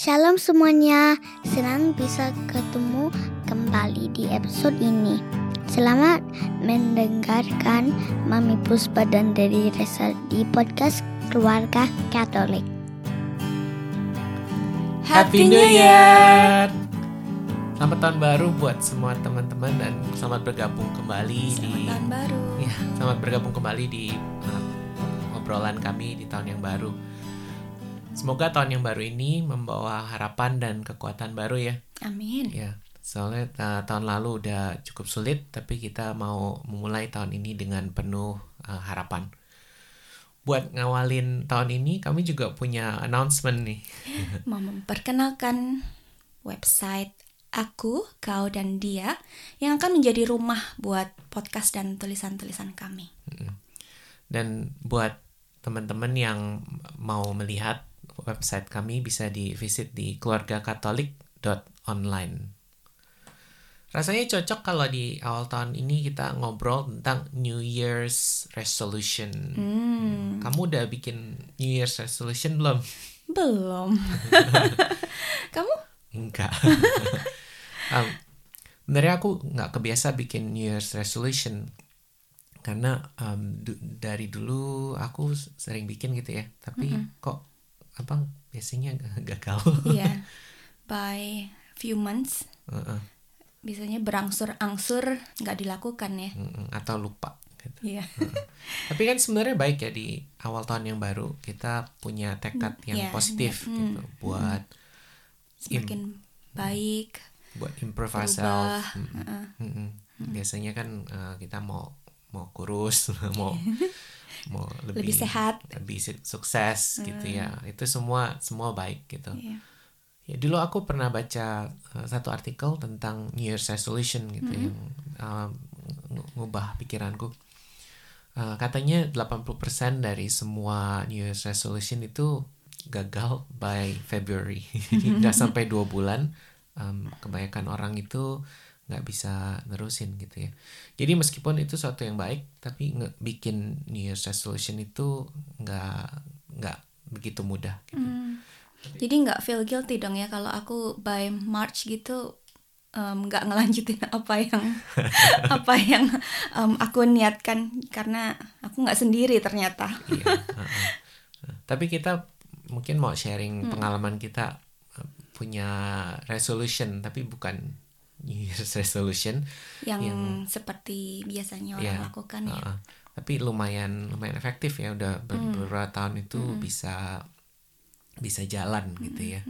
Shalom semuanya, senang bisa ketemu kembali di episode ini. Selamat mendengarkan Mami Puspa dan Dedi Resa di podcast Keluarga Katolik. Happy New Year! Selamat tahun baru buat semua teman-teman dan selamat bergabung kembali Selamat di tahun baru. ya, selamat bergabung kembali di uh, obrolan kami di tahun yang baru. Semoga tahun yang baru ini membawa harapan dan kekuatan baru ya. Amin. Ya, soalnya uh, tahun lalu udah cukup sulit, tapi kita mau memulai tahun ini dengan penuh uh, harapan. Buat ngawalin tahun ini, kami juga punya announcement nih. Mau memperkenalkan website aku, kau dan dia yang akan menjadi rumah buat podcast dan tulisan-tulisan kami. Dan buat teman-teman yang mau melihat website kami bisa di visit di keluargakatolik.online. Rasanya cocok kalau di awal tahun ini kita ngobrol tentang New Year's resolution. Kamu udah bikin New Year's resolution belum? Belum. Kamu? Enggak. um, sebenarnya aku nggak kebiasa bikin New Year's resolution karena um, du- dari dulu aku sering bikin gitu ya, tapi kok apa biasanya gagal. Iya. By few months Heeh, biasanya berangsur-angsur nggak dilakukan ya. mm, atau lupa. Gitu. Iya. Tapi kan sebenarnya baik ya di awal tahun yang baru kita punya tekad yang Iya, positif iya, gitu buat Semakin baik. buat improve Berubah, ourselves. Mm, mm, mm. Biasanya kan uh, kita mau mau kurus, mau mau lebih, Lebih sehat. lebih su- sukses gitu ya. Itu semua semua baik gitu. Iya. Ya dulu aku pernah baca uh, satu artikel tentang New Year's resolution gitu yang uh, ng- ngubah pikiranku. Uh, katanya 80% dari semua New Year's resolution itu gagal by February. Jadi nggak sampai dua bulan um, kebanyakan orang itu nggak bisa nerusin gitu ya. Jadi meskipun itu suatu yang baik, tapi nge- bikin New Year's resolution itu nggak nggak begitu mudah. Gitu. Jadi nggak feel guilty dong ya kalau aku by March gitu nggak ngelanjutin apa yang apa yang em, aku niatkan karena aku nggak sendiri ternyata. Iya. Nah, Tapi kita mungkin mau sharing pengalaman kita uh, punya resolution tapi bukan New Year's resolution. yang, seperti biasanya orang Iya, lakukan ya. heeh. Tapi lumayan lumayan efektif ya udah ber- beberapa tahun itu bisa bisa jalan gitu ya.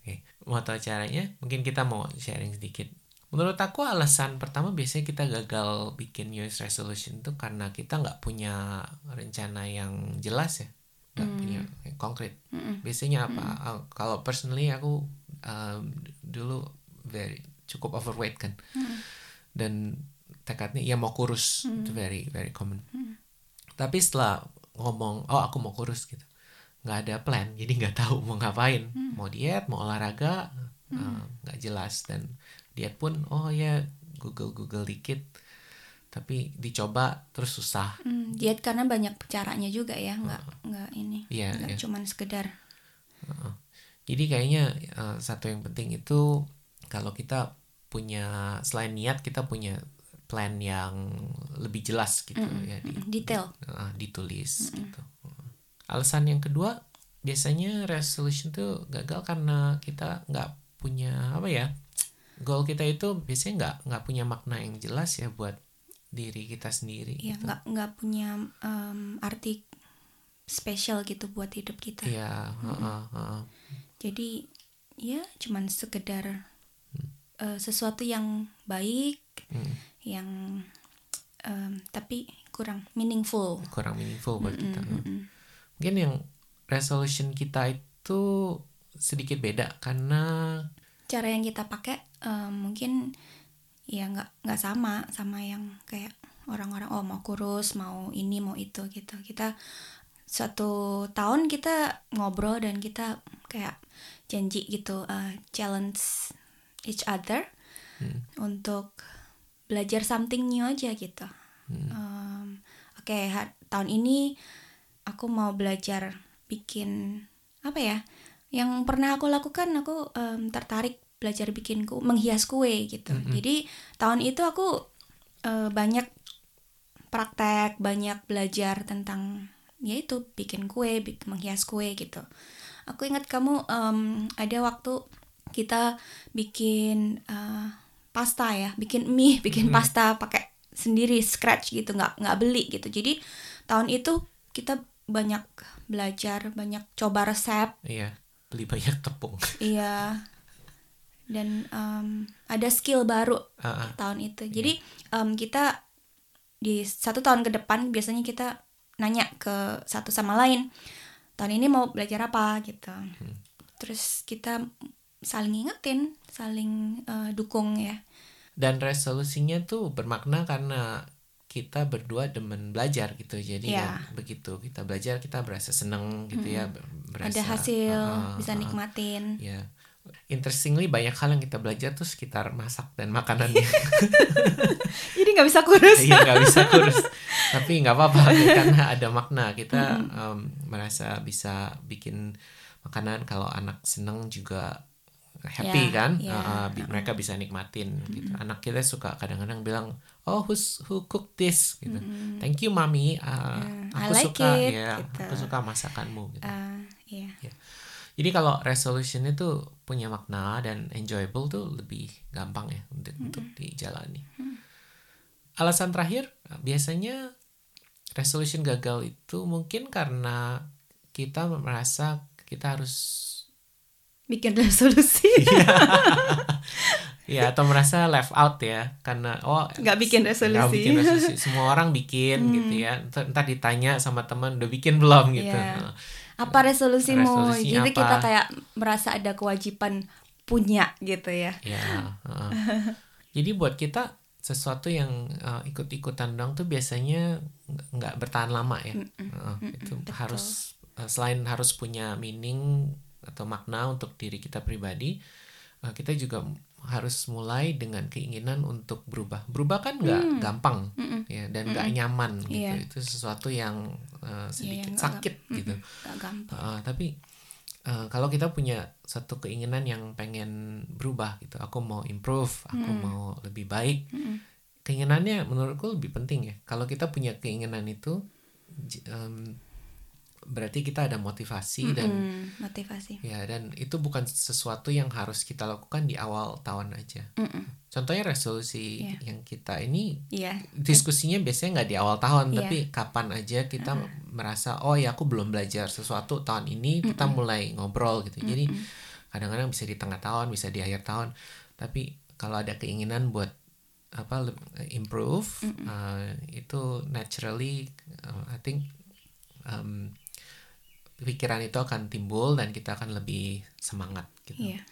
Oke, mau tahu caranya? Mungkin kita mau sharing sedikit. Menurut aku alasan pertama biasanya kita gagal bikin New Year's resolution itu karena kita nggak punya rencana yang jelas ya, nggak punya yang konkret. Biasanya apa? Uh, Kalau personally aku um, dulu very cukup overweight kan, dan tekadnya ya mau kurus itu very very common. Tapi setelah ngomong, oh aku mau kurus gitu, nggak ada plan, jadi nggak tahu mau ngapain, mau diet, mau olahraga, uh, nggak jelas. Dan diet pun, oh ya Google Google dikit, tapi dicoba terus susah. Hmm, diet karena banyak caranya juga ya, nggak nggak ini, Iya, nggak iya. cuman sekedar. Jadi kayaknya uh, satu yang penting itu kalau kita punya selain niat kita punya plan yang lebih jelas gitu ya di, Mm, detail. uh, ditulis gitu. Alasan yang kedua biasanya resolution tuh gagal karena kita nggak punya apa ya goal kita itu biasanya nggak nggak punya makna yang jelas ya buat diri kita sendiri. Iya, gitu. nggak nggak punya em, arti spesial gitu buat hidup kita. Iya, heeh, heeh. Jadi ya cuman sekedar eh, sesuatu yang baik, yang em, tapi kurang meaningful. kurang meaningful buat kita. Mungkin yang resolution kita itu sedikit beda karena Cara yang kita pakai em, mungkin ya nggak nggak sama sama yang kayak orang-orang oh mau kurus, mau ini, mau itu gitu. Kita satu tahun kita ngobrol dan kita kayak janji gitu eh, challenge each other untuk belajar something new aja gitu. Em, Oke, ha- tahun ini aku mau belajar bikin apa ya yang pernah aku lakukan aku em, tertarik belajar bikin ku menghias kue gitu. Jadi tahun itu aku eh, banyak praktek banyak belajar tentang yaitu bikin kue bik- menghias kue gitu. Aku ingat kamu em, ada waktu kita bikin eh, pasta ya bikin mie bikin pasta pakai sendiri scratch gitu nggak nggak beli gitu. Jadi tahun itu kita banyak belajar banyak coba resep. Iya, beli banyak tepung. iya. Dan em, ada skill baru Ah, ah. tahun itu. Jadi em, kita di satu tahun ke depan biasanya kita nanya ke satu sama lain tahun ini mau belajar apa? Gitu. Terus kita saling ingetin saling eh, dukung ya Dan resolusinya tuh bermakna karena kita berdua demen belajar gitu. Jadi Iya. ya begitu kita belajar kita berasa seneng gitu ya, ber- berasa ada hasil ah, ah, bisa nikmatin Ya. Interestingly banyak hal yang kita belajar tuh sekitar masak dan makanannya. jadi nggak bisa kurus Iya nggak bisa kurus. Tapi nggak apa-apa karena ada makna. Kita em, merasa bisa bikin makanan kalau anak seneng juga happy Ya, kan. ya. Uh, uh, bi- mereka bisa nikmatin gitu. Anak kita suka kadang-kadang bilang, "Oh, who's who cooked this?" gitu. "Thank you, Mami. Uh, Yeah, I aku like suka it," ya, gitu. aku suka masakanmu." gitu. Ah, iya Jadi kalau resolution itu punya makna dan enjoyable tuh lebih gampang ya untuk untuk dijalani. Alasan terakhir biasanya resolution gagal itu mungkin karena kita merasa kita harus bikin resolusi ya atau merasa left out ya karena oh Nggak bikin resolusi. bikin resolusi. semua orang bikin gitu ya ntar, ntar ditanya sama teman udah bikin belum gitu Iya. Nah, apa resolusimu Resolusinya jadi apa? kita kayak merasa ada kewajiban punya gitu ya Ya. heeh. Jadi buat kita sesuatu yang uh, ikut-ikutan dong tuh biasanya nggak- bertahan lama ya. Heeh, itu betul. harus uh, selain harus punya meaning atau makna untuk diri kita pribadi, uh, kita juga harus mulai dengan keinginan untuk berubah. Berubah kan nggak gampang ya dan nggak nyaman gitu. Iya. Itu sesuatu yang uh, sedikit nggak- sakit gitu. gak gampang Uh, tapi uh, kalau kita punya satu keinginan yang pengen berubah gitu, aku mau improve, aku mau lebih baik, keinginannya menurutku lebih penting ya. Kalau kita punya keinginan itu, um, berarti kita ada motivasi dan Hmm, motivasi ya dan itu bukan sesuatu yang harus kita lakukan di awal tahun aja. Mm-mm. Contohnya resolusi Iya. yang kita ini iya diskusinya biasanya nggak di awal tahun Iya. tapi kapan aja kita merasa oh ya aku belum belajar sesuatu tahun ini kita mulai ngobrol gitu jadi kadang-kadang bisa di tengah tahun bisa di akhir tahun tapi kalau ada keinginan buat apa improve uh, itu naturally uh, I think um, pikiran itu akan timbul dan kita akan lebih semangat gitu. Iya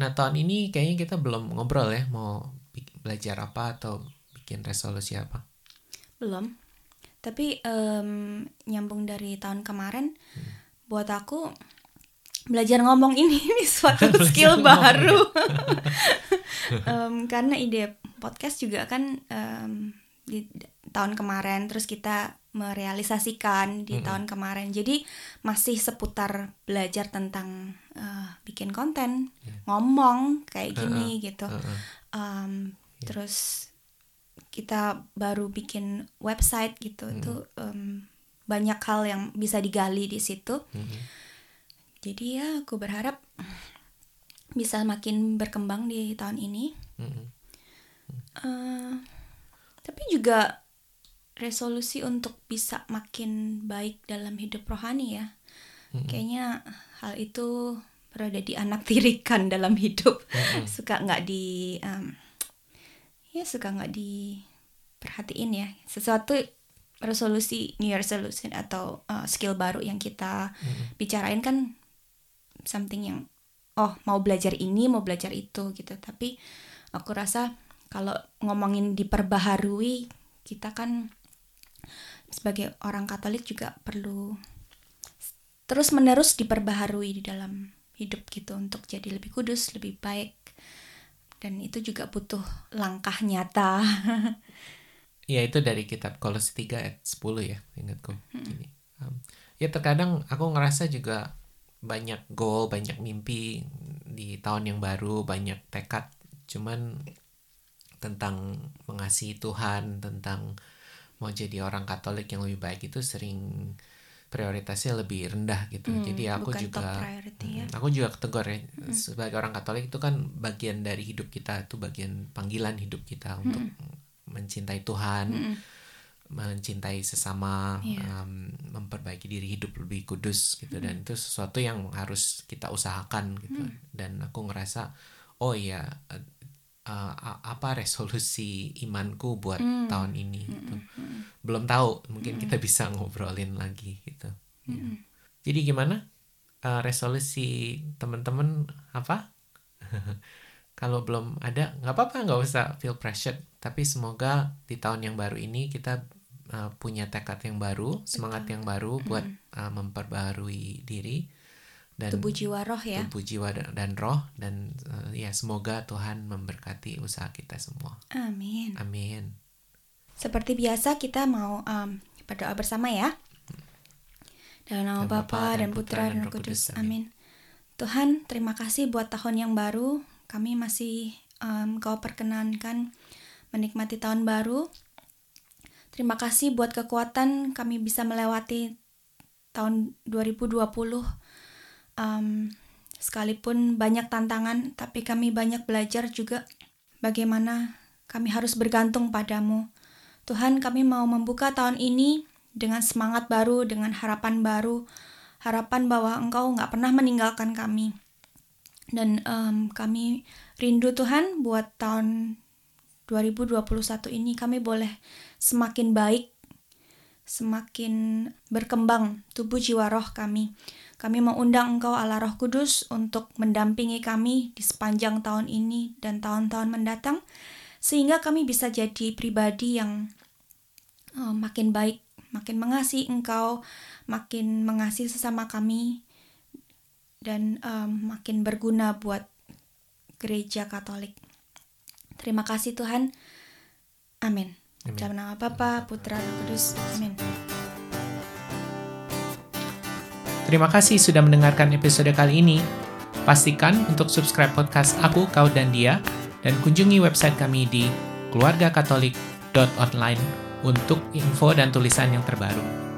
Nah tahun ini kayaknya kita belum ngobrol ya mau belajar apa atau bikin resolusi apa. belum. Tapi em, nyambung dari tahun kemarin buat aku belajar ngomong ini ini suatu skill baru. Em, karena ide podcast juga kan em, di tahun kemarin terus kita merealisasikan di tahun kemarin. Jadi masih seputar belajar tentang eh, bikin konten ngomong kayak gini gitu. Heeh. Um, terus kita baru bikin website gitu. Itu um, banyak hal yang bisa digali di situ. Mhm. jadi ya aku berharap bisa makin berkembang di tahun ini. Mhm. Eh, tapi juga resolusi untuk bisa makin baik dalam hidup rohani ya. Kayaknya hal itu berada di anak tirikan dalam hidup. Suka nggak di em, ya suka nggak diperhatiin ya. Sesuatu resolusi new resolution atau uh, skill baru yang kita bicarain kan something yang oh mau belajar ini mau belajar itu gitu. Tapi aku rasa kalau ngomongin diperbaharui kita kan sebagai orang Katolik juga perlu terus menerus diperbaharui di dalam hidup gitu untuk jadi lebih kudus lebih baik dan itu juga butuh langkah nyata Ya itu dari kitab Kolose 3 ayat 10 ya ingatku. Jadi, um, ya terkadang aku ngerasa juga banyak goal, banyak mimpi di tahun yang baru, banyak tekad. Cuman tentang mengasihi Tuhan, tentang mau jadi orang Katolik yang lebih baik itu sering prioritasnya lebih rendah gitu. Hmm, Jadi aku bukan top juga priority ya. Hmm, aku juga tegur ya sebagai orang Katolik itu kan bagian dari hidup kita itu bagian panggilan hidup kita untuk mencintai Tuhan, Mm-mm. mencintai sesama, Iya. um, memperbaiki diri hidup lebih kudus gitu dan itu sesuatu yang harus kita usahakan gitu. Dan aku ngerasa oh ya a- apa resolusi imanku buat Mm. tahun ini gitu. Belum tahu, mungkin kita bisa ngobrolin lagi gitu. Ya. Jadi gimana? Eh, resolusi teman-teman apa? Kalau belum ada, nggak apa-apa, nggak usah feel pressured. Tapi semoga di tahun yang baru ini kita uh, punya tekad yang baru, semangat yang baru buat uh, memperbarui diri dan Tubuh jiwa roh ya. tubuh jiwa dan, dan roh dan uh, ya semoga Tuhan memberkati usaha kita semua. Amin. Amin. Seperti biasa kita mau um, berdoa bersama ya. Dalam nama Dan Bapa dan Putra dan Roh Kudus. Amin. Tuhan, terima kasih buat tahun yang baru. Kami masih um, Kau perkenankan menikmati tahun baru. Terima kasih buat kekuatan kami bisa melewati tahun 2020. Um, sekalipun banyak tantangan, tapi kami banyak belajar juga bagaimana kami harus bergantung padamu. Tuhan, kami mau membuka tahun ini dengan semangat baru, dengan harapan baru, harapan bahwa Engkau nggak pernah meninggalkan kami. Dan em, kami rindu Tuhan buat tahun 2021 ini kami boleh semakin baik, semakin berkembang tubuh jiwa roh kami. Kami mengundang Engkau Allah Roh Kudus untuk mendampingi kami di sepanjang tahun ini dan tahun-tahun mendatang sehingga kami bisa jadi pribadi yang eh, makin baik, makin mengasihi Engkau, makin mengasihi sesama kami dan em, makin berguna buat gereja Katolik. Terima kasih Tuhan. Amin. Amin. Dalam nama Bapa, Putra, dan Kudus. Amin. Terima kasih sudah mendengarkan episode kali ini. Pastikan untuk subscribe podcast Aku, Kau, dan Dia, dan kunjungi website kami di keluargakatolik.online untuk info dan tulisan yang terbaru.